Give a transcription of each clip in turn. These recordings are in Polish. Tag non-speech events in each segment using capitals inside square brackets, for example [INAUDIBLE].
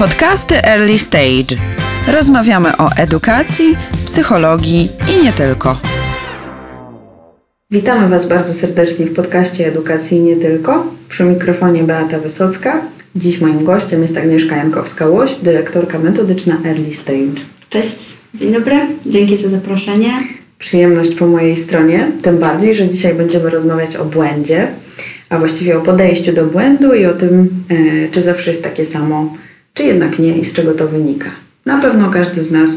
Podcasty Early Stage. Rozmawiamy o edukacji, psychologii i nie tylko. Witamy Was bardzo serdecznie w podcaście Edukacji i nie tylko. Przy mikrofonie Beata Wysocka. Dziś moim gościem jest Agnieszka Jankowska-Łoś, dyrektorka metodyczna Early Stage. Cześć, dzień dobry, dzięki za zaproszenie. Przyjemność po mojej stronie, tym bardziej, że dzisiaj będziemy rozmawiać o błędzie, a właściwie o podejściu do błędu i o tym, e, czy zawsze jest takie samo, czy jednak nie i z czego to wynika. Na pewno każdy z nas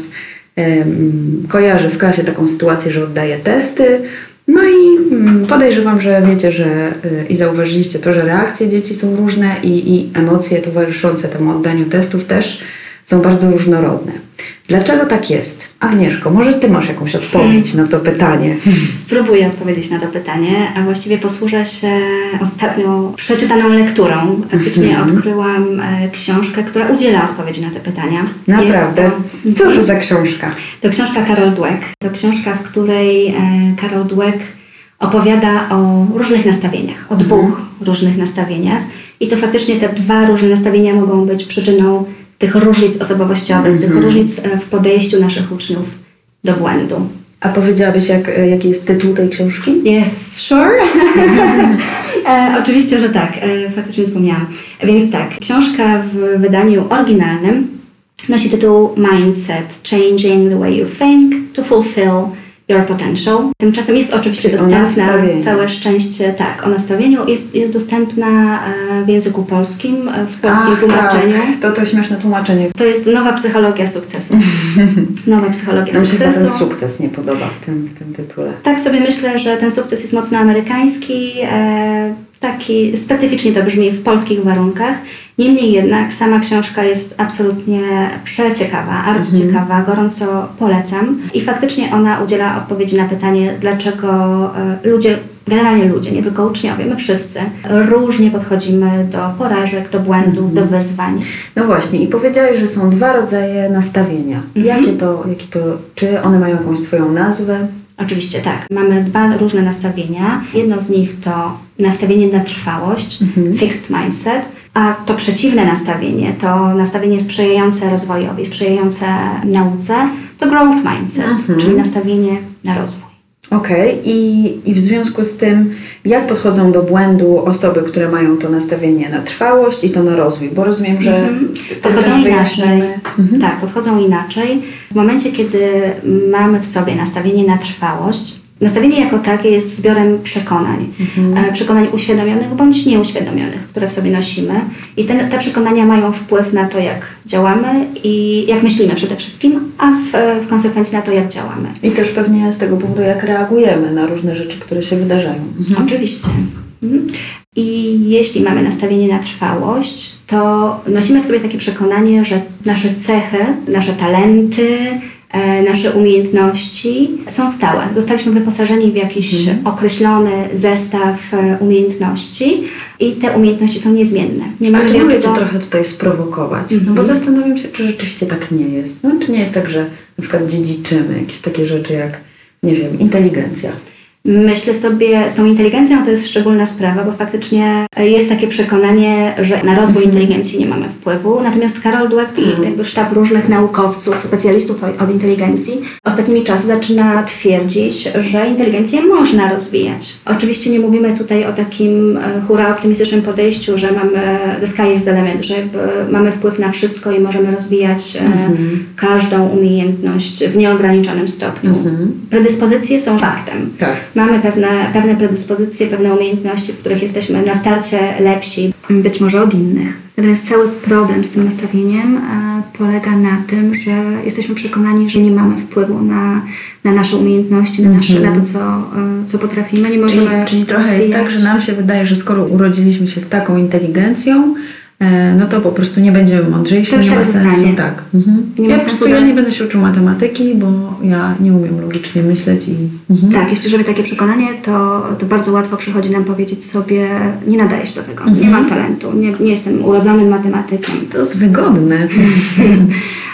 kojarzy w klasie taką sytuację, że oddaje testy, no i mm, podejrzewam, że wiecie, że y, i zauważyliście to, że reakcje dzieci są różne i, i emocje towarzyszące temu oddaniu testów też są bardzo różnorodne. Dlaczego tak jest? Agnieszko, może Ty masz jakąś odpowiedź na to pytanie? [LAUGHS] Spróbuję odpowiedzieć na to pytanie, a właściwie posłużę się ostatnią przeczytaną lekturą. Faktycznie -hmm. odkryłam e, książkę, która udziela odpowiedzi na te pytania. Naprawdę? To, Co to za książka? To książka Carol Dweck. To książka, w której e, Carol Dweck opowiada o różnych nastawieniach, o dwóch -hmm. różnych nastawieniach. I to faktycznie te dwa różne nastawienia mogą być przyczyną tych różnic osobowościowych, tych mhm. różnic e, w podejściu naszych uczniów do błędu. A powiedziałabyś, jak, e, jaki jest tytuł tej książki? Yes, sure. [LAUGHS] e, oczywiście, że tak, e, faktycznie wspomniałam. Więc tak, książka w wydaniu oryginalnym nosi tytuł Mindset Changing the Way You Think to Fulfill Your Potential. Tymczasem jest oczywiście dostępna, całe szczęście, tak, o nastawieniu. Jest, jest dostępna e, w języku polskim, e, w polskim Ach, tłumaczeniu. Tak. To to śmieszne tłumaczenie. To jest nowa psychologia sukcesu. [LAUGHS] Nowa psychologia Nam sukcesu. Nam się ten sukces nie podoba w tym, w tym tytule. Tak sobie myślę, że ten sukces jest mocno amerykański. E, taki specyficznie to brzmi w polskich warunkach. Niemniej jednak sama książka jest absolutnie przeciekawa, arcyciekawa, mhm. gorąco polecam. I faktycznie ona udziela odpowiedzi na pytanie, dlaczego e, ludzie, generalnie ludzie, nie tylko uczniowie, my wszyscy, różnie podchodzimy do porażek, do błędów, mhm. do wyzwań. No właśnie, i powiedziałeś, że są dwa rodzaje nastawienia. Mhm. Jakie to, jakie to, czy one mają jakąś swoją nazwę? Oczywiście tak. Mamy dwa różne nastawienia. Jedno z nich to nastawienie na trwałość, mhm. fixed mindset, a to przeciwne nastawienie, to nastawienie sprzyjające rozwojowi, sprzyjające nauce, to growth mindset, mhm. czyli nastawienie na rozwój. Okej, okay. I, i w związku z tym, jak podchodzą do błędu osoby, które mają to nastawienie na trwałość i to na rozwój? Bo rozumiem, że -hmm. podchodzą inaczej. Mhm. Tak, podchodzą inaczej. W momencie, kiedy mamy w sobie nastawienie na trwałość, Nastawienie jako takie jest zbiorem przekonań. Mhm. E, przekonań uświadomionych bądź nieuświadomionych, które w sobie nosimy. I te, te przekonania mają wpływ na to, jak działamy i jak myślimy przede wszystkim, a w, w konsekwencji na to, jak działamy. I też pewnie z tego powodu, jak reagujemy na różne rzeczy, które się wydarzają. Mhm. Oczywiście. Mhm. I jeśli mamy nastawienie na trwałość, to nosimy w sobie takie przekonanie, że nasze cechy, nasze talenty, nasze umiejętności są stałe. Zostaliśmy wyposażeni w jakiś mhm. określony zestaw e, umiejętności i te umiejętności są niezmienne. Nie mamy czy mogę Cię trochę tutaj sprowokować? No bo mhm. zastanawiam się, czy rzeczywiście tak nie jest. No, czy nie jest tak, że na przykład dziedziczymy jakieś takie rzeczy jak, nie wiem, inteligencja. Myślę sobie, z tą inteligencją to jest szczególna sprawa, bo faktycznie jest takie przekonanie, że na rozwój mhm. inteligencji nie mamy wpływu. Natomiast Karol Dweck i mhm. jakby sztab różnych naukowców, specjalistów od inteligencji ostatnimi czasy zaczyna twierdzić, że inteligencję można rozwijać. Oczywiście nie mówimy tutaj o takim e, hura optymistycznym podejściu, że mamy the sky is the limit, że mamy wpływ na wszystko i możemy rozwijać mm każdą umiejętność w nieograniczonym stopniu. Mm Predyspozycje są faktem. Tak mamy pewne, pewne predyspozycje, pewne umiejętności, w których jesteśmy na starcie lepsi, być może od innych. Natomiast cały problem z tym nastawieniem e, polega na tym, że jesteśmy przekonani, że nie mamy wpływu na, na nasze umiejętności, na, nasze, mm -hmm. na to, co, e, co potrafimy. Nie możemy czyli, czyli trochę jest tak, że nam się wydaje, że skoro urodziliśmy się z taką inteligencją, no to po prostu nie będziemy mądrzejsi, to nie tak ma sensu. Zostanie. Tak. Mhm. Nie ja, ma sensu, ja nie będę się uczył matematyki, bo ja nie umiem logicznie myśleć. i. Mhm. Tak, jeśli żeby takie przekonanie, to, to bardzo łatwo przychodzi nam powiedzieć sobie, nie nadaję się do tego, mhm. nie mam talentu, nie, nie jestem urodzonym matematykiem. To jest wygodne. [LAUGHS]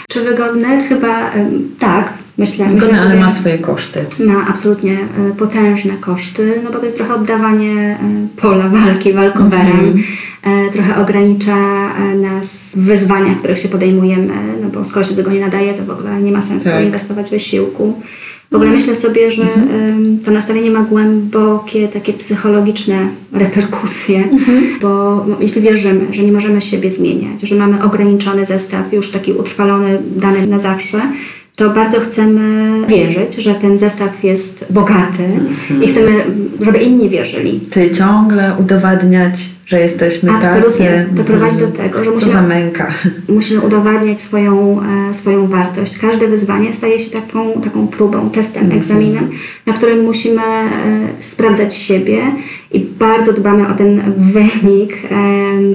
Czy wygodne? Chyba tak, Myślę, Zgodne, myślę ale ma swoje koszty. ma absolutnie e, potężne koszty, no bo to jest trochę oddawanie e, pola walki walkowerem. Mhm. E, Trochę ogranicza e, nas w wyzwaniach, których się podejmujemy, no bo skoro się tego nie nadaje, to w ogóle nie ma sensu Tak. inwestować wysiłku. W ogóle myślę sobie, że em, to nastawienie ma głębokie, takie psychologiczne reperkusje, bo jeśli wierzymy, że nie możemy siebie zmieniać, że mamy ograniczony zestaw, już taki utrwalony, dany na zawsze, to bardzo chcemy wierzyć, że ten zestaw jest bogaty i chcemy, żeby inni wierzyli. Czyli ciągle udowadniać, że jesteśmy Absolutnie. tacy. Doprowadzi Mhm. do tego, że musimy za męka. musimy udowadniać swoją, e, swoją wartość. Każde wyzwanie staje się taką, taką próbą, testem, Mhm. egzaminem, na którym musimy e, sprawdzać siebie i bardzo dbamy o ten wynik e,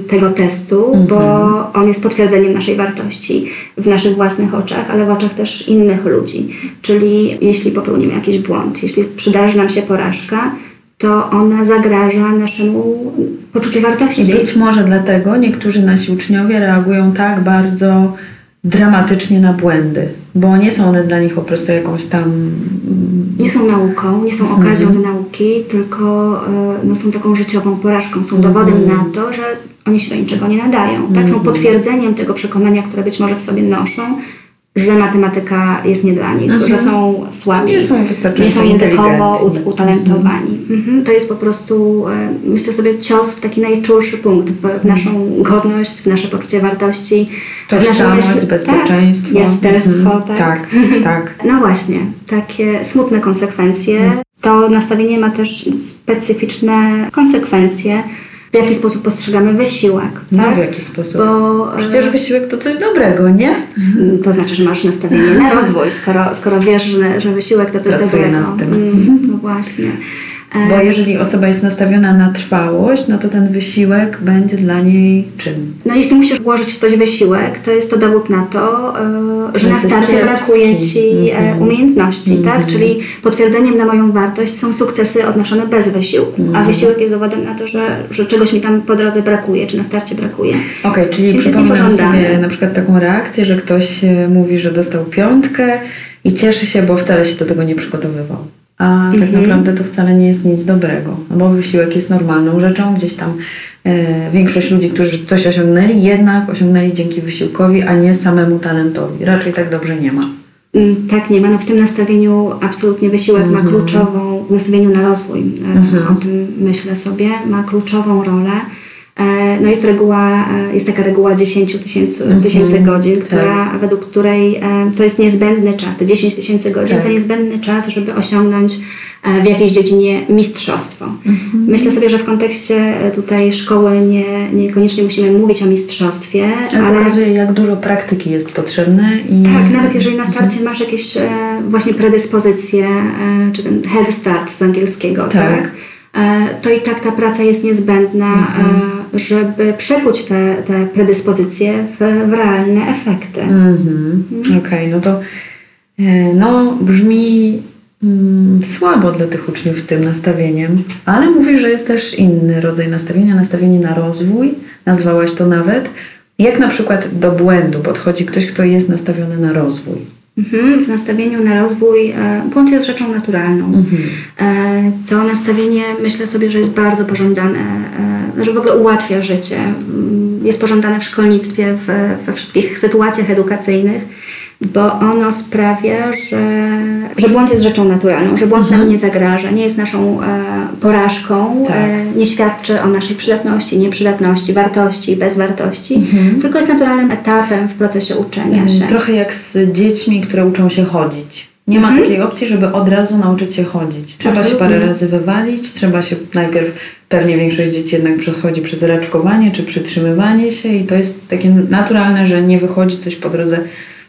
tego testu, Mhm. bo on jest potwierdzeniem naszej wartości w naszych własnych oczach, ale w oczach też innych ludzi. Czyli jeśli popełnimy jakiś błąd, jeśli przydarzy nam się porażka, to ona zagraża naszemu poczuciu wartości. I być może dlatego niektórzy nasi uczniowie reagują tak bardzo dramatycznie na błędy, bo nie są one dla nich po prostu jakąś tam. Nie są nauką, nie są okazją do nauki, tylko e, no, są taką życiową porażką, są dowodem na to, że oni się do niczego nie nadają. Tak, są potwierdzeniem tego przekonania, które być może w sobie noszą, że matematyka jest nie dla nich, że są słabi, Nie są wystarczająco nie są językowo utalentowani. Mhm. To jest po prostu, e, myślę sobie, cios w taki najczulszy punkt, w, w naszą godność, w nasze poczucie wartości. Tożsamość, myśli- bezpieczeństwo. Tak, jestestwo, Mhm. tak. tak, tak. [LAUGHS] No właśnie, takie smutne konsekwencje. Mhm. To nastawienie ma też specyficzne konsekwencje, w jaki sposób postrzegamy wysiłek. No tak? w jaki sposób? Bo e, Przecież wysiłek to coś dobrego, nie? to znaczy, że masz nastawienie na [LAUGHS] rozwój, skoro, skoro wiesz, że, że wysiłek to coś Pracuję dobrego. nad tym. Mm, no właśnie. E, Bo jeżeli osoba jest nastawiona na trwałość, no to ten wysiłek będzie dla niej czym? No jeśli musisz włożyć w coś wysiłek, to jest to dowód na to, e, że na starcie brakuje Ci e, Mhm. umiejętności, tak? Czyli potwierdzeniem na moją wartość są sukcesy odnoszone bez wysiłku, Mhm. a wysiłek jest dowodem na to, że, że czegoś mi tam po drodze brakuje, czy na starcie brakuje. Okej, czyli Więc przypominam sobie na przykład taką reakcję, że ktoś e, mówi, że dostał piątkę i cieszy się, bo wcale się do tego nie przygotowywał. A tak Mhm. naprawdę to wcale nie jest nic dobrego, no bo wysiłek jest normalną rzeczą. Gdzieś tam e, większość ludzi, którzy coś osiągnęli, jednak osiągnęli dzięki wysiłkowi, a nie samemu talentowi. Raczej tak dobrze nie ma. Mm, Tak, nie ma. No w tym nastawieniu absolutnie wysiłek ma Mhm. kluczową, w nastawieniu na rozwój, e, o tym myślę sobie, ma kluczową rolę. E, No jest reguła, e, jest taka reguła 10 tysięcy Mhm. tysięcy godzin, która, według której e, to jest niezbędny czas, te 10 tysięcy godzin Tak. to niezbędny czas, żeby osiągnąć w jakiejś dziedzinie mistrzostwo. Myślę sobie, że w kontekście tutaj szkoły nie, niekoniecznie musimy mówić o mistrzostwie, Ale, ale pokazuje, jak dużo praktyki jest potrzebne i tak, nawet jeżeli na starcie masz jakieś właśnie predyspozycje, czy ten head start z angielskiego, tak? Tak. E, to i tak ta praca jest niezbędna, e, żeby przekuć te, te predyspozycje w, w realne efekty. Mhm. Okej, no to e, no, brzmi mm, słabo dla tych uczniów z tym nastawieniem, ale mówisz, że jest też inny rodzaj nastawienia, nastawienie na rozwój, nazwałaś to nawet. Jak na przykład do błędu podchodzi ktoś, kto jest nastawiony na rozwój? Mhm, w nastawieniu na rozwój e, błąd jest rzeczą naturalną. E, to nastawienie myślę sobie, że jest bardzo pożądane, e, że w ogóle ułatwia życie. Mm, Jest pożądane w szkolnictwie, we wszystkich sytuacjach edukacyjnych, bo ono sprawia, że, że błąd jest rzeczą naturalną, że błąd nam nie zagraża, nie jest naszą e, porażką, Tak. e, nie świadczy o naszej przydatności, nieprzydatności, wartości, bezwartości, tylko jest naturalnym etapem w procesie uczenia się. Trochę jak z dziećmi, które uczą się chodzić. Nie ma takiej opcji, żeby od razu nauczyć się chodzić. Trzeba się Absolutnie. parę razy wywalić, trzeba się najpierw, pewnie większość dzieci jednak przechodzi przez raczkowanie czy przytrzymywanie się i to jest takie naturalne, że nie wychodzi coś po drodze.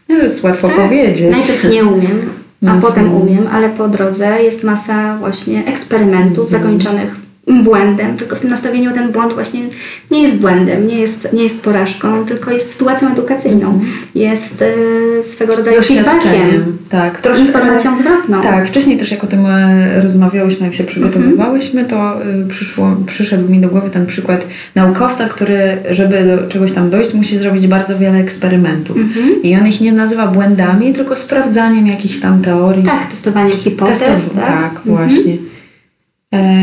To jest łatwo Tak. powiedzieć. Najpierw nie umiem, a Mhm. potem umiem, ale po drodze jest masa właśnie eksperymentów Mhm. zakończonych błędem, tylko w tym nastawieniu ten błąd właśnie nie jest błędem, nie jest, nie jest porażką, tylko jest sytuacją edukacyjną. Jest e, swego rodzaju feedbackiem. Tak. z informacją zwrotną. Tak, wcześniej też jak o tym e, rozmawiałyśmy, jak się przygotowywałyśmy, to e, przyszło, przyszedł mi do głowy ten przykład naukowca, który, żeby do czegoś tam dojść, musi zrobić bardzo wiele eksperymentów. Mhm. I on ich nie nazywa błędami, tylko sprawdzaniem jakichś tam teorii. Tak, testowanie hipotez, Testow- tak? tak, Mhm. właśnie.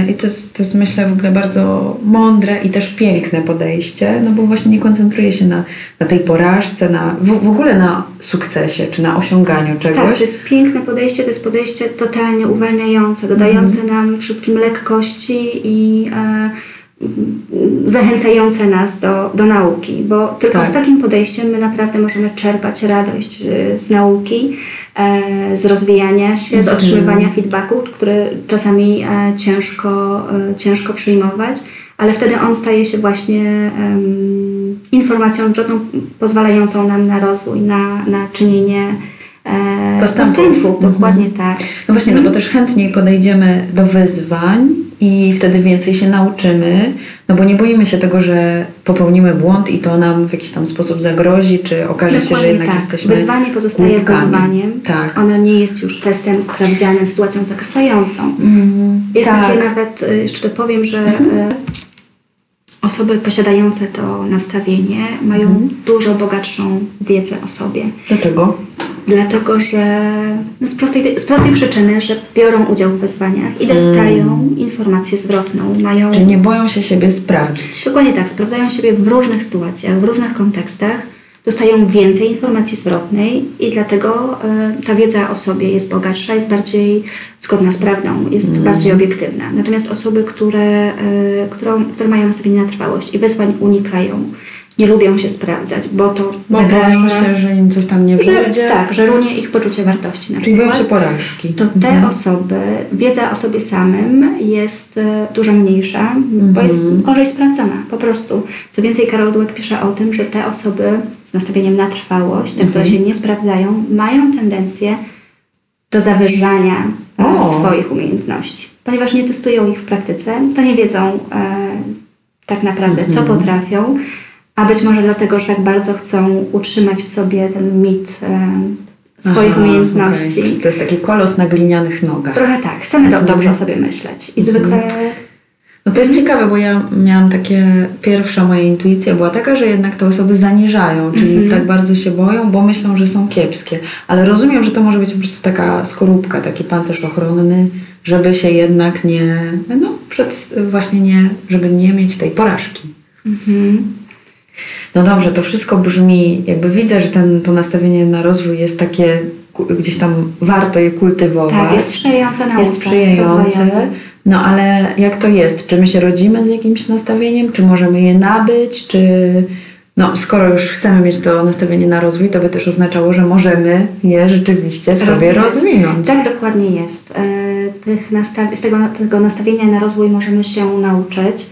I to jest, to jest myślę w ogóle bardzo mądre i też piękne podejście, no bo właśnie nie koncentruje się na, na tej porażce, na, w, w ogóle na sukcesie czy na osiąganiu czegoś. Tak, to jest piękne podejście, to jest podejście totalnie uwalniające, dodające Mhm. nam wszystkim lekkości i e, zachęcające nas do, do nauki, bo tylko Tak. z takim podejściem my naprawdę możemy czerpać radość z, z nauki, e, z rozwijania się, z Mhm. otrzymywania feedbacku, który czasami e, ciężko, e, ciężko przyjmować, ale wtedy on staje się właśnie informacją zwrotną pozwalającą nam na rozwój, na, na czynienie Postępów. postępów. Mhm. Dokładnie tak. No właśnie, no bo Mhm. też chętniej podejdziemy do wyzwań i wtedy więcej się nauczymy, no bo nie boimy się tego, że popełnimy błąd i to nam w jakiś tam sposób zagrozi, czy okaże się, że Dokładnie jednak tak. jesteśmy Wyzwanie pozostaje głupkami. wyzwaniem. Tak. Ono nie jest już testem, sprawdzianem, sytuacją zakrywającą. Mm, Jest tak. takie nawet, y, jeszcze dopowiem, że y, osoby posiadające to nastawienie mają Mhm. dużo bogatszą wiedzę o sobie. Dlaczego? Dlatego, że no z, prostej, z prostej przyczyny, że biorą udział w wyzwaniach i dostają informację zwrotną. Mają Czyli nie boją się siebie sprawdzić. Dokładnie tak, sprawdzają siebie w różnych sytuacjach, w różnych kontekstach, dostają więcej informacji zwrotnej i dlatego e, ta wiedza o sobie jest bogatsza, jest bardziej zgodna z prawdą, jest bardziej obiektywna. Natomiast osoby, które, e, którą, które mają nastawienie na trwałość i wyzwań unikają, nie lubią się sprawdzać, bo to Bo boją zagraża, się, że im coś tam nie wyjdzie. tak, że runie ich poczucie wartości na Czyli boją się porażki. to te Mhm. osoby, wiedza o sobie samym jest e, dużo mniejsza, bo jest Mhm. gorzej sprawdzona, po prostu. Co więcej, Karol Dweck pisze o tym, że te osoby z nastawieniem na trwałość, te, które Mhm. się nie sprawdzają, mają tendencję do zawyżania e, O. swoich umiejętności. Ponieważ nie testują ich w praktyce, to nie wiedzą e, tak naprawdę, co Mhm. potrafią, a być może dlatego, że tak bardzo chcą utrzymać w sobie ten mit e, swoich Aha, umiejętności. okej. To jest taki kolos na glinianych nogach. Trochę tak, chcemy do, dobrze o sobie myśleć. I zwykle No to jest ciekawe, bo ja miałam takie, pierwsza moja intuicja była taka, że jednak te osoby zaniżają, czyli Mhm. tak bardzo się boją, bo myślą, że są kiepskie. Ale rozumiem, że to może być po prostu taka skorupka, taki pancerz ochronny, żeby się jednak nie, no przed, właśnie nie, żeby nie mieć tej porażki. mhm. No dobrze, to wszystko brzmi, jakby widzę, że ten, to nastawienie na rozwój jest takie, gdzieś tam warto je kultywować. tak, jest sprzyjające nauce. jest sprzyjające. No ale jak to jest? Czy my się rodzimy z jakimś nastawieniem? Czy możemy je nabyć? Czy no, skoro już chcemy mieć to nastawienie na rozwój, to by też oznaczało, że możemy je rzeczywiście w sobie Rozwijać. rozwinąć. Tak dokładnie jest. E, Tych nastaw- z tego, tego nastawienia na rozwój możemy się nauczyć.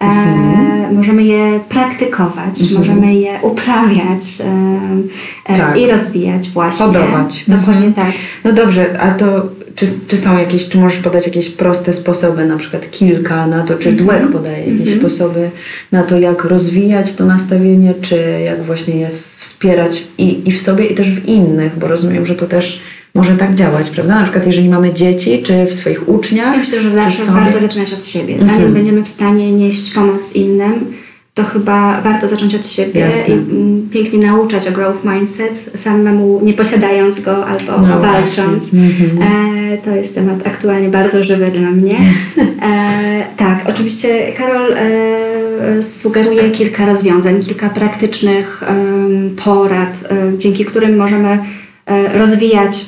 E, Mhm. Możemy je praktykować, możemy je uprawiać e, e, Tak. i rozwijać właśnie. Hodować. Dokładnie Mhm. tak. No dobrze, a to czy, czy są jakieś, czy możesz podać jakieś proste sposoby, na przykład kilka na to, czy Dweck podaje jakieś Mhm. sposoby na to, jak rozwijać to nastawienie, czy jak właśnie je wspierać i, i w sobie, i też w innych, bo rozumiem, że to też może tak działać, prawda? Na przykład jeżeli mamy dzieci, czy w swoich uczniach, myślę, że zawsze warto zaczynać od siebie. Zanim Mhm. będziemy w stanie nieść pomoc innym, to chyba warto zacząć od siebie Jasne. i mm, pięknie nauczać o growth mindset, samemu nie posiadając go albo No walcząc. Mhm. E, to jest temat aktualnie bardzo żywy dla mnie. [LAUGHS] E, tak, oczywiście Karol e, sugeruje kilka rozwiązań, kilka praktycznych porad, e, dzięki którym możemy e, rozwijać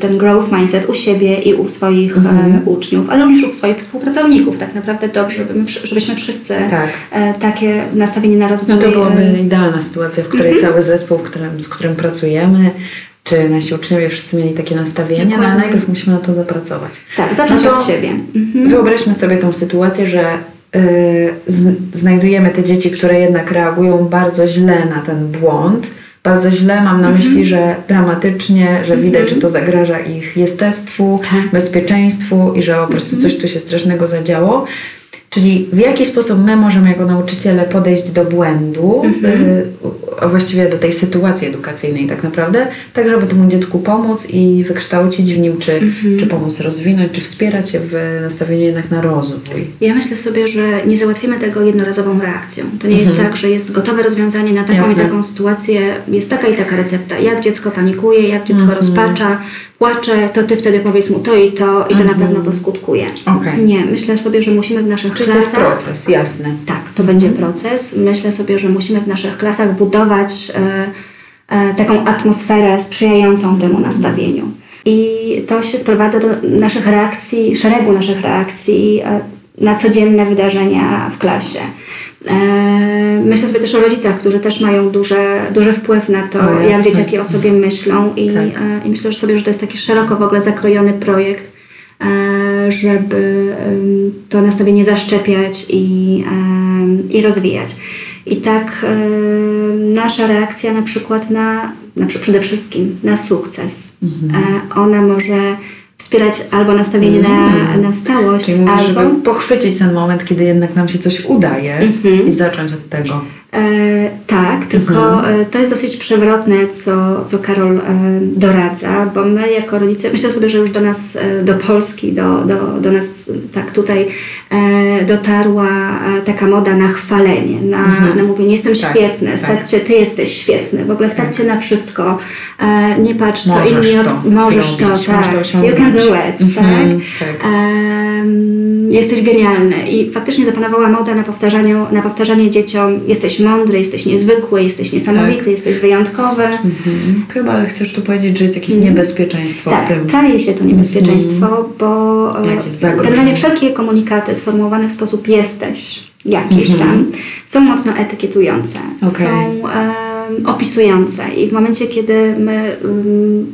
ten growth mindset u siebie i u swoich Mhm. e, uczniów, ale również u swoich współpracowników. Tak naprawdę dobrze, żeby żebyśmy wszyscy Tak. e, takie nastawienie na rozwój No to e, byłaby idealna sytuacja, w której Mhm. cały zespół, którym, z którym pracujemy, czy nasi uczniowie wszyscy mieli takie nastawienie, no ale Dokładnie. najpierw musimy na to zapracować. tak, zacząć No od siebie. Mhm. Wyobraźmy sobie tą sytuację, że y, z, znajdujemy te dzieci, które jednak reagują bardzo źle na ten błąd, bardzo źle, mam na myśli, że dramatycznie, że widać, że to zagraża ich jestestwu, Tak. bezpieczeństwu i że po prostu coś tu się strasznego zadziało. Czyli w jaki sposób my możemy jako nauczyciele podejść do błędu, y, a właściwie do tej sytuacji edukacyjnej tak naprawdę, tak żeby temu dziecku pomóc i wykształcić w nim, czy, czy pomóc rozwinąć, czy wspierać się w nastawieniu jednak na rozwój. Ja myślę sobie, że nie załatwimy tego jednorazową reakcją. To nie jest tak, że jest gotowe rozwiązanie na taką Jasne. i taką sytuację, jest taka i taka recepta. Jak dziecko panikuje, jak dziecko rozpacza, płacze, to ty wtedy powiedz mu to i to i to na pewno poskutkuje. Okej. Nie, myślę sobie, że musimy w naszych Czyli to jest klasach... proces, jasne. Tak, to będzie proces. Myślę sobie, że musimy w naszych klasach budować e, e, taką atmosferę sprzyjającą temu nastawieniu. I to się sprowadza do naszych reakcji, szeregu naszych reakcji e, na codzienne wydarzenia w klasie. E, Myślę sobie też o rodzicach, którzy też mają duże, duży wpływ na to, O, jak dzieciaki o sobie myślą i, Tak. e, i myślę że sobie, że to jest taki szeroko w ogóle zakrojony projekt, e, żeby to nastawienie zaszczepiać i, i rozwijać. I tak nasza reakcja na przykład na, na przede wszystkim na sukces, Mhm. ona może wspierać albo nastawienie na, na stałość, Czyli mówisz, albo... żeby pochwycić ten moment, kiedy jednak nam się coś udaje Mhm. i zacząć od tego. E, tak, tylko Mhm. e, to jest dosyć przewrotne, co, co Karol e, doradza, bo my jako rodzice, myślę sobie, że już do nas, do Polski, do, do, do nas tak tutaj dotarła taka moda na chwalenie, na, Mhm. na mówienie jestem Tak, świetny, tak. stać się, ty jesteś świetny, w ogóle stać się na wszystko, nie patrz co inni, to możesz to, zrobić, możesz to tak, you can do it, tak. tak. Jesteś genialny i faktycznie zapanowała moda na, powtarzaniu, na powtarzanie dzieciom jesteś mądry, jesteś niezwykły, jesteś niesamowity, Tak. jesteś wyjątkowy. Mhm. Chyba chcesz tu powiedzieć, że jest jakieś niebezpieczeństwo w Tak, tym. czai się to niebezpieczeństwo, bo e, Jakieś generalnie wszelkie komunikaty sformułowane w sposób jesteś jakiś Mhm. tam są mocno etykietujące, Okej. są opisujące i w momencie, kiedy my um,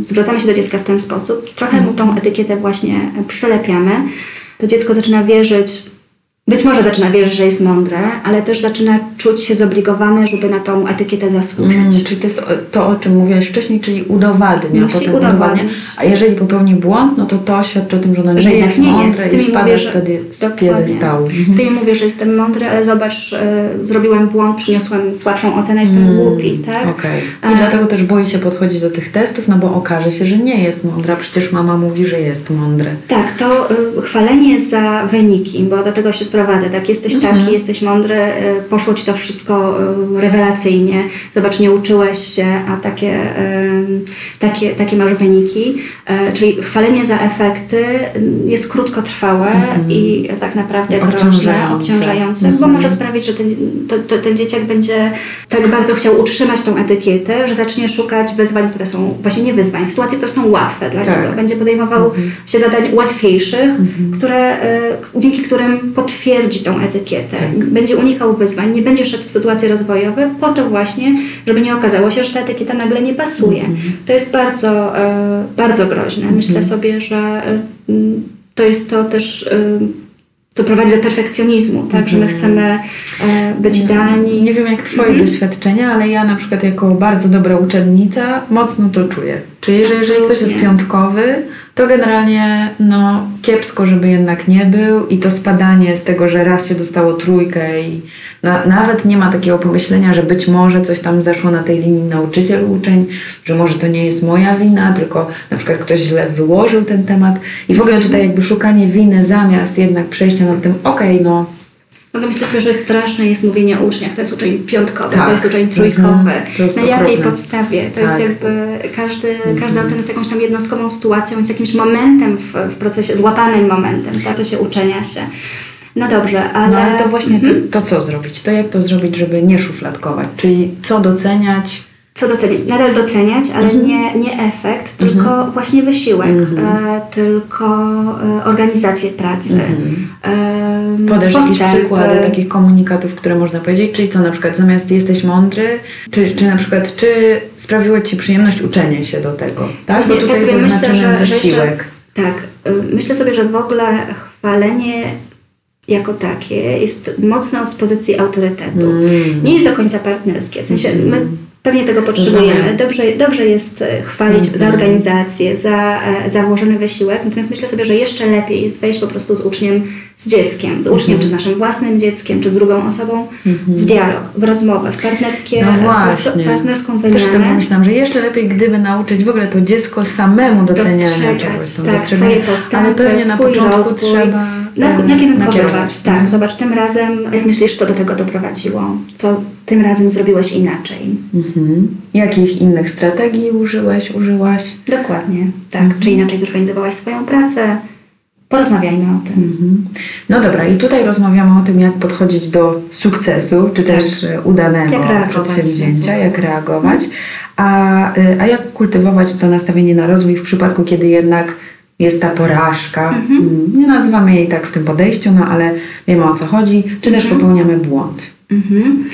zwracamy się do dziecka w ten sposób, trochę mu tą etykietę właśnie przylepiamy, to dziecko zaczyna wierzyć, być może zaczyna wierzyć, że jest mądre, ale też zaczyna czuć się zobligowane, żeby na tą etykietę zasłużyć. Mm, czyli to jest to, o czym mówiłaś wcześniej, czyli udowadnia. Musi potem udowodnić. A jeżeli popełni błąd, no to to świadczy o tym, że ono że jest nie mądre jest. Ty i spada mówisz, z, że- pedy, z piedestału. Ty mi mówisz, że jestem mądry, ale zobacz, e, zrobiłem błąd, przyniosłem słabszą ocenę, jestem Mm, głupi, tak? Okej. A- I dlatego też boi się podchodzić do tych testów, no bo okaże się, że nie jest mądra. Przecież mama mówi, że jest mądre. Tak, to y, chwalenie za wyniki, bo do tego się sprowadza, tak, jesteś Mhm. taki, jesteś mądry, y, poszło Ci to wszystko y, rewelacyjnie, zobacz, nie uczyłeś się, a takie, y, takie, takie masz wyniki, czyli chwalenie za efekty jest krótkotrwałe i tak naprawdę groźne, Mhm. Obciążające. bo Mhm. może sprawić, że ten, to, to, ten dzieciak będzie tak bardzo chciał utrzymać tą etykietę, że zacznie szukać wyzwań, które są, właśnie nie wyzwań, sytuacji, które są łatwe dla Tak. niego. Będzie podejmował się zadań łatwiejszych, które, dzięki którym potwierdzi tą etykietę. Będzie unikał wyzwań, nie będzie szedł w sytuacje rozwojowe, po to właśnie, żeby nie okazało się, że ta etykieta nagle nie pasuje. To jest bardzo, y, bardzo groźne. Myślę sobie, że mm, to jest to też. y, co prowadzi do perfekcjonizmu, tak? Że my chcemy e, być idealni. Nie wiem jak Twoje Mhm. doświadczenia, ale ja na przykład jako bardzo dobra uczennica mocno to czuję. Czyli że jeżeli ktoś jest piątkowy, to generalnie no kiepsko, żeby jednak nie był i to spadanie z tego, że raz się dostało trójkę i na, nawet nie ma takiego pomyślenia, że być może coś tam zaszło na tej linii nauczyciel-uczeń, że może to nie jest moja wina, tylko na przykład ktoś źle wyłożył ten temat. I w ogóle tutaj jakby szukanie winy zamiast jednak przejścia nad tym, okej, no No to myślę sobie, że straszne jest mówienie o uczniach. To jest uczeń piątkowy, Tak. to jest uczeń trójkowy. Mhm. Jest Na jakiej okropne. podstawie? To Tak. jest jakby każdy, każda ocena jest jakąś tam jednostkową sytuacją, jest jakimś momentem w, w procesie, złapanym momentem w procesie uczenia się. No dobrze, ale... No ale to właśnie Mhm. to, to co zrobić? To jak to zrobić, żeby nie szufladkować? Czyli co doceniać? Co docenić? Nadal doceniać, ale Mhm. nie, nie efekt, tylko właśnie wysiłek, Mhm. e, tylko e, organizację pracy. E, Podasz jakieś przykłady takich komunikatów, które można powiedzieć? Czyli co na przykład zamiast jesteś mądry, czy, czy na przykład czy sprawiło Ci przyjemność uczenie się do tego? Tak? Bo tutaj tak sobie myślę, zaznaczymy że- że wysiłek. Tak, y, myślę sobie, że w ogóle chwalenie jako takie jest mocno z pozycji autorytetu. Mm. Nie jest do końca partnerskie. W sensie my Pewnie tego potrzebujemy. Dobrze, dobrze jest e, chwalić Mhm. za organizację, za, e, za włożony wysiłek, natomiast myślę sobie, że jeszcze lepiej jest wejść po prostu z uczniem, z dzieckiem, z uczniem, Mhm. czy z naszym własnym dzieckiem, czy z drugą osobą, w dialog, w rozmowę, w partnerskie, No właśnie. partnerską Też tak wymianę. myślałam, że jeszcze lepiej, gdyby nauczyć w ogóle to dziecko samemu doceniania czegoś. tak, swoje postępy, Ale pewnie na początku rozwój. trzeba Na, e, nakierunkować, tak. Zobacz, tym razem, jak myślisz, co do tego doprowadziło? Co tym razem zrobiłeś inaczej? Mhm. Jakich innych strategii użyłeś, użyłaś? Dokładnie, tak. Mhm. Czy inaczej zorganizowałaś swoją pracę? Porozmawiajmy o tym. Mhm. No dobra, i tutaj rozmawiamy o tym, jak podchodzić do sukcesu, czy Tak. też udanego Jak przedsięwzięcia, jak reagować, a, y, a jak kultywować to nastawienie na rozwój w przypadku, kiedy jednak jest ta porażka. Mhm. Mm, Nie nazywamy jej tak w tym podejściu, no ale wiemy o co chodzi, czy też Mhm. popełniamy błąd. Mhm.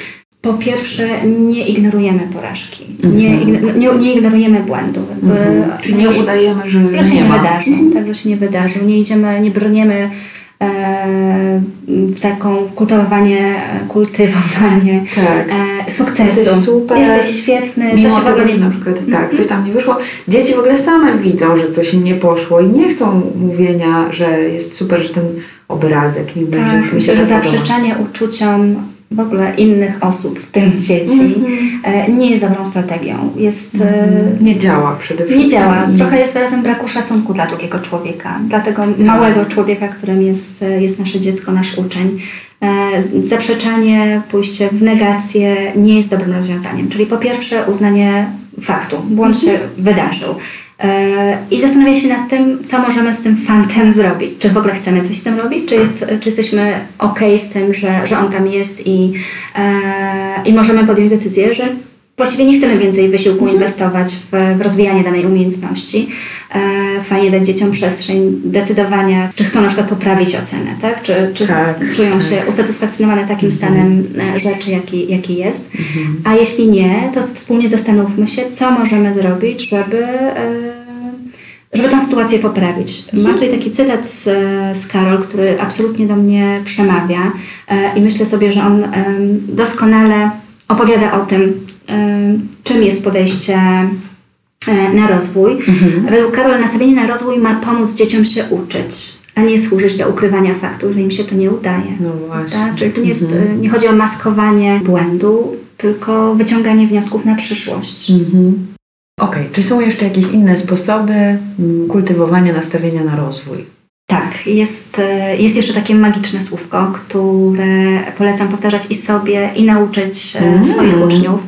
Po pierwsze, nie ignorujemy porażki, Mhm. nie, igno- nie, nie ignorujemy błędu. jakby- Mhm. Czyli nie udajemy, że, że że się nie, nie ma. wydarzył, tak, że się nie wydarzył. Nie idziemy, nie brniemy e, w taką kultywowanie, kultywowanie Tak. e, sukcesu. Jesteś super. Jesteś świetny. Mimo to się w ogóle tego, że nie... na przykład tak, Mhm. coś tam nie wyszło, dzieci w ogóle same widzą, że coś im nie poszło i nie chcą mówienia, że jest super, że ten obrazek im będzie Tak, już mi myślę, się że zaprzeczanie uczuciom w ogóle innych osób, w tym dzieci, Mhm. e, nie jest dobrą strategią. Jest, e, Mhm. Nie działa przede wszystkim. Nie działa. Trochę jest wyrazem braku szacunku dla drugiego człowieka, dla tego małego człowieka, którym jest, jest nasze dziecko, nasz uczeń. E, Zaprzeczanie, pójście w negację nie jest dobrym rozwiązaniem. Czyli po pierwsze uznanie faktu, błąd się wydarzył. E, I zastanawiać się nad tym, co możemy z tym fantem zrobić. Czy w ogóle chcemy coś z tym robić, czy, jest, czy jesteśmy ok z tym, że, że on tam jest i, e, i możemy podjąć decyzję, że właściwie nie chcemy więcej wysiłku inwestować w, w rozwijanie danej umiejętności. E, fajnie dać dzieciom przestrzeń decydowania, czy chcą na przykład poprawić ocenę, tak? Czy, czy Tak, czują tak. się usatysfakcjonowane takim stanem e, rzeczy, jaki, jaki jest. Mhm. A jeśli nie, to wspólnie zastanówmy się, co możemy zrobić, żeby, e, żeby tę sytuację poprawić. Mam tutaj taki cytat z, z Karol, który absolutnie do mnie przemawia e, i myślę sobie, że on doskonale opowiada o tym, czym jest podejście e, na rozwój. Mhm. Według Karol nastawienie na rozwój ma pomóc dzieciom się uczyć, a nie służyć do ukrywania faktu, że im się to nie udaje. No właśnie. Tak? Czyli tu nie, jest, Mhm. y, nie chodzi o maskowanie błędu, tylko wyciąganie wniosków na przyszłość. Mhm. Okej, czy są jeszcze jakieś inne sposoby mm, kultywowania nastawienia na rozwój? Tak, jest, y, jest jeszcze takie magiczne słówko, które polecam powtarzać i sobie, i nauczyć e, Mm. swoich uczniów,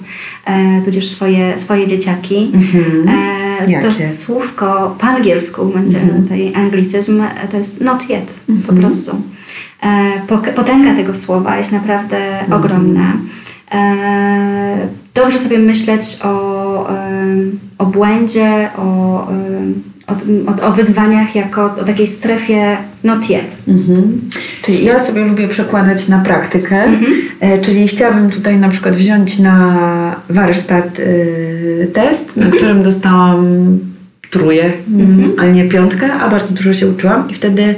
e, tudzież swoje, swoje dzieciaki. Mhm. E, Jakie? To słówko po angielsku będzie Mhm. tutaj anglicyzm, e, to jest not yet po Mhm. prostu. E, potęga tego słowa jest naprawdę Mhm. ogromna. E, dobrze sobie myśleć o, o błędzie, o, o, o, o wyzwaniach jako o takiej strefie not yet. Mhm. Czyli ja sobie lubię przekładać na praktykę, Mhm. e, czyli chciałabym tutaj na przykład wziąć na warsztat e, test, na Mhm. którym dostałam tróję, Mhm. a nie piątkę, a bardzo dużo się uczyłam i wtedy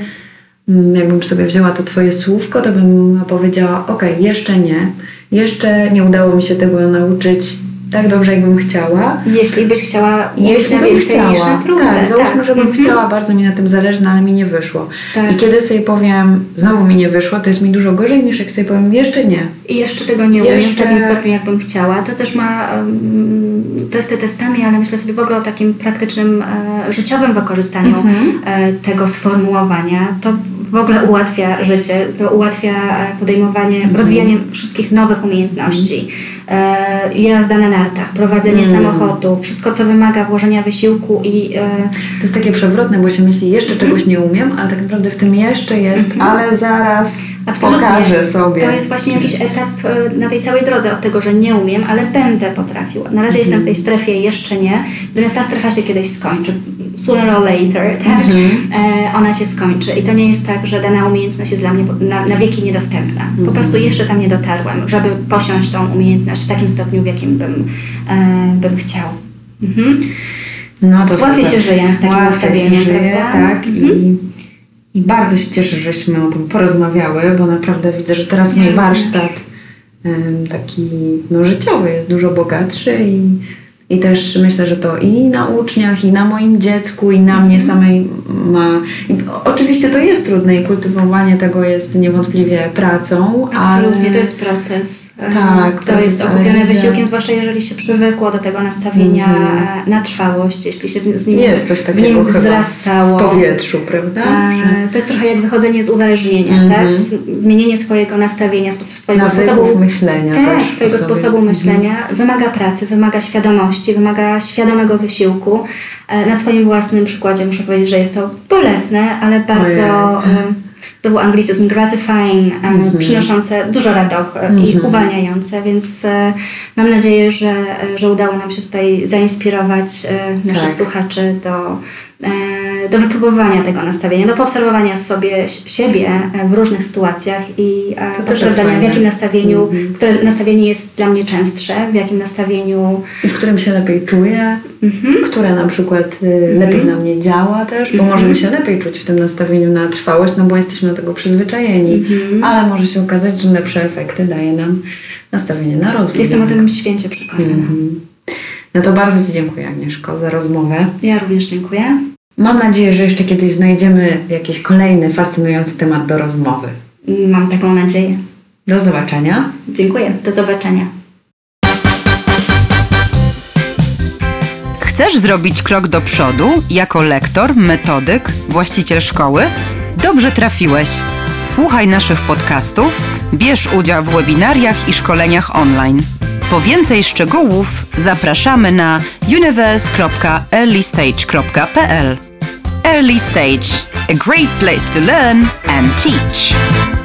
mm, jakbym sobie wzięła to twoje słówko, to bym powiedziała, ok, jeszcze nie, jeszcze nie udało mi się tego nauczyć tak dobrze, jakbym chciała. Jeśli byś chciała Jeśli bym niż chciała, na trudne. tak, załóżmy, żebym Mhm. chciała, bardzo mi na tym zależy, no ale mi nie wyszło. Tak. I kiedy sobie powiem, znowu mi nie wyszło, to jest mi dużo gorzej niż jak sobie powiem, jeszcze nie. I jeszcze tego nie umiem w Jeszcze- takim stopniu, jakbym chciała. To też ma um, testy testami, ale myślę sobie w ogóle o takim praktycznym, e, życiowym wykorzystaniu Mhm. e, tego sformułowania. To w ogóle ułatwia życie, to ułatwia e, podejmowanie, Mhm. rozwijanie wszystkich nowych umiejętności. E, jazda na nartach, prowadzenie Mhm. samochodu, wszystko co wymaga włożenia wysiłku i e, To jest takie przewrotne, bo się myśli, jeszcze czegoś nie umiem, ale tak naprawdę w tym jeszcze jest, Mhm. ale zaraz Absolutnie. pokażę sobie. To jest właśnie jakiś etap e, na tej całej drodze od tego, że nie umiem, ale będę potrafił. Na razie jestem w tej strefie jeszcze nie, natomiast ta strefa się kiedyś skończy. Sooner or later, tak? Mhm. E, ona się skończy. I to nie jest tak, że dana umiejętność jest dla mnie na, na wieki niedostępna. Po prostu jeszcze tam nie dotarłem, żeby posiąść tą umiejętność w takim stopniu, w jakim bym, e, bym chciał. Mhm. No to Łatwiej super. się żyje z takim Łatwiej nastawieniem, się żyje, prawda? tak. Mhm. I, I bardzo się cieszę, żeśmy o tym porozmawiały, bo naprawdę widzę, że teraz mój warsztat taki no, życiowy, jest dużo bogatszy i, i też myślę, że to i na uczniach, i na moim dziecku, i na mnie samej ma. I oczywiście to jest trudne i kultywowanie tego jest niewątpliwie pracą, Absolutnie, ale to jest proces. E, Tak, to jest okupione widzę- wysiłkiem, zwłaszcza jeżeli się przywykło do tego nastawienia e, na trwałość, jeśli się z nim, jest coś w takiego nim chyba wzrastało. w powietrzu, prawda? E, To jest trochę jak wychodzenie z uzależnienia, Mhm. tak? Z- Zmienienie swojego nastawienia, swojego Nawyków sposobu myślenia tak, swojego sposobu Mhm. myślenia wymaga pracy, wymaga świadomości, wymaga świadomego wysiłku. E, Na swoim własnym przykładzie muszę powiedzieć, że jest to bolesne, ale bardzo Ojej. E, znowu anglicyzm gratifying, e, Mhm. przynoszące dużo radochy i Mhm. uwalniające, więc e, mam nadzieję, że, e, że udało nam się tutaj zainspirować e, naszych Tak. słuchaczy do, do wypróbowania tego nastawienia, do poobserwowania sobie siebie e, w różnych sytuacjach i e, posprawdzania w jakim nastawieniu, Mhm. które nastawienie jest dla mnie częstsze, w jakim nastawieniu I w którym się lepiej czuję, mhm, które na przykład y, lepiej na mnie działa też, bo Mhm. możemy się lepiej czuć w tym nastawieniu na trwałość, no bo jesteśmy do tego przyzwyczajeni, Mhm. ale może się okazać, że lepsze efekty daje nam nastawienie na rozwój. jestem o tym święcie przekonana. Mhm. No to bardzo Ci dziękuję Agnieszko za rozmowę. Ja również dziękuję. Mam nadzieję, że jeszcze kiedyś znajdziemy jakiś kolejny fascynujący temat do rozmowy. Mam taką nadzieję. Do zobaczenia. Dziękuję. Do zobaczenia. Chcesz zrobić krok do przodu jako lektor, metodyk, właściciel szkoły? Dobrze trafiłeś. Słuchaj naszych podcastów, bierz udział w webinariach i szkoleniach online. Po więcej szczegółów zapraszamy na universe.earlystage.pl. Early Stage, a great place to learn and teach.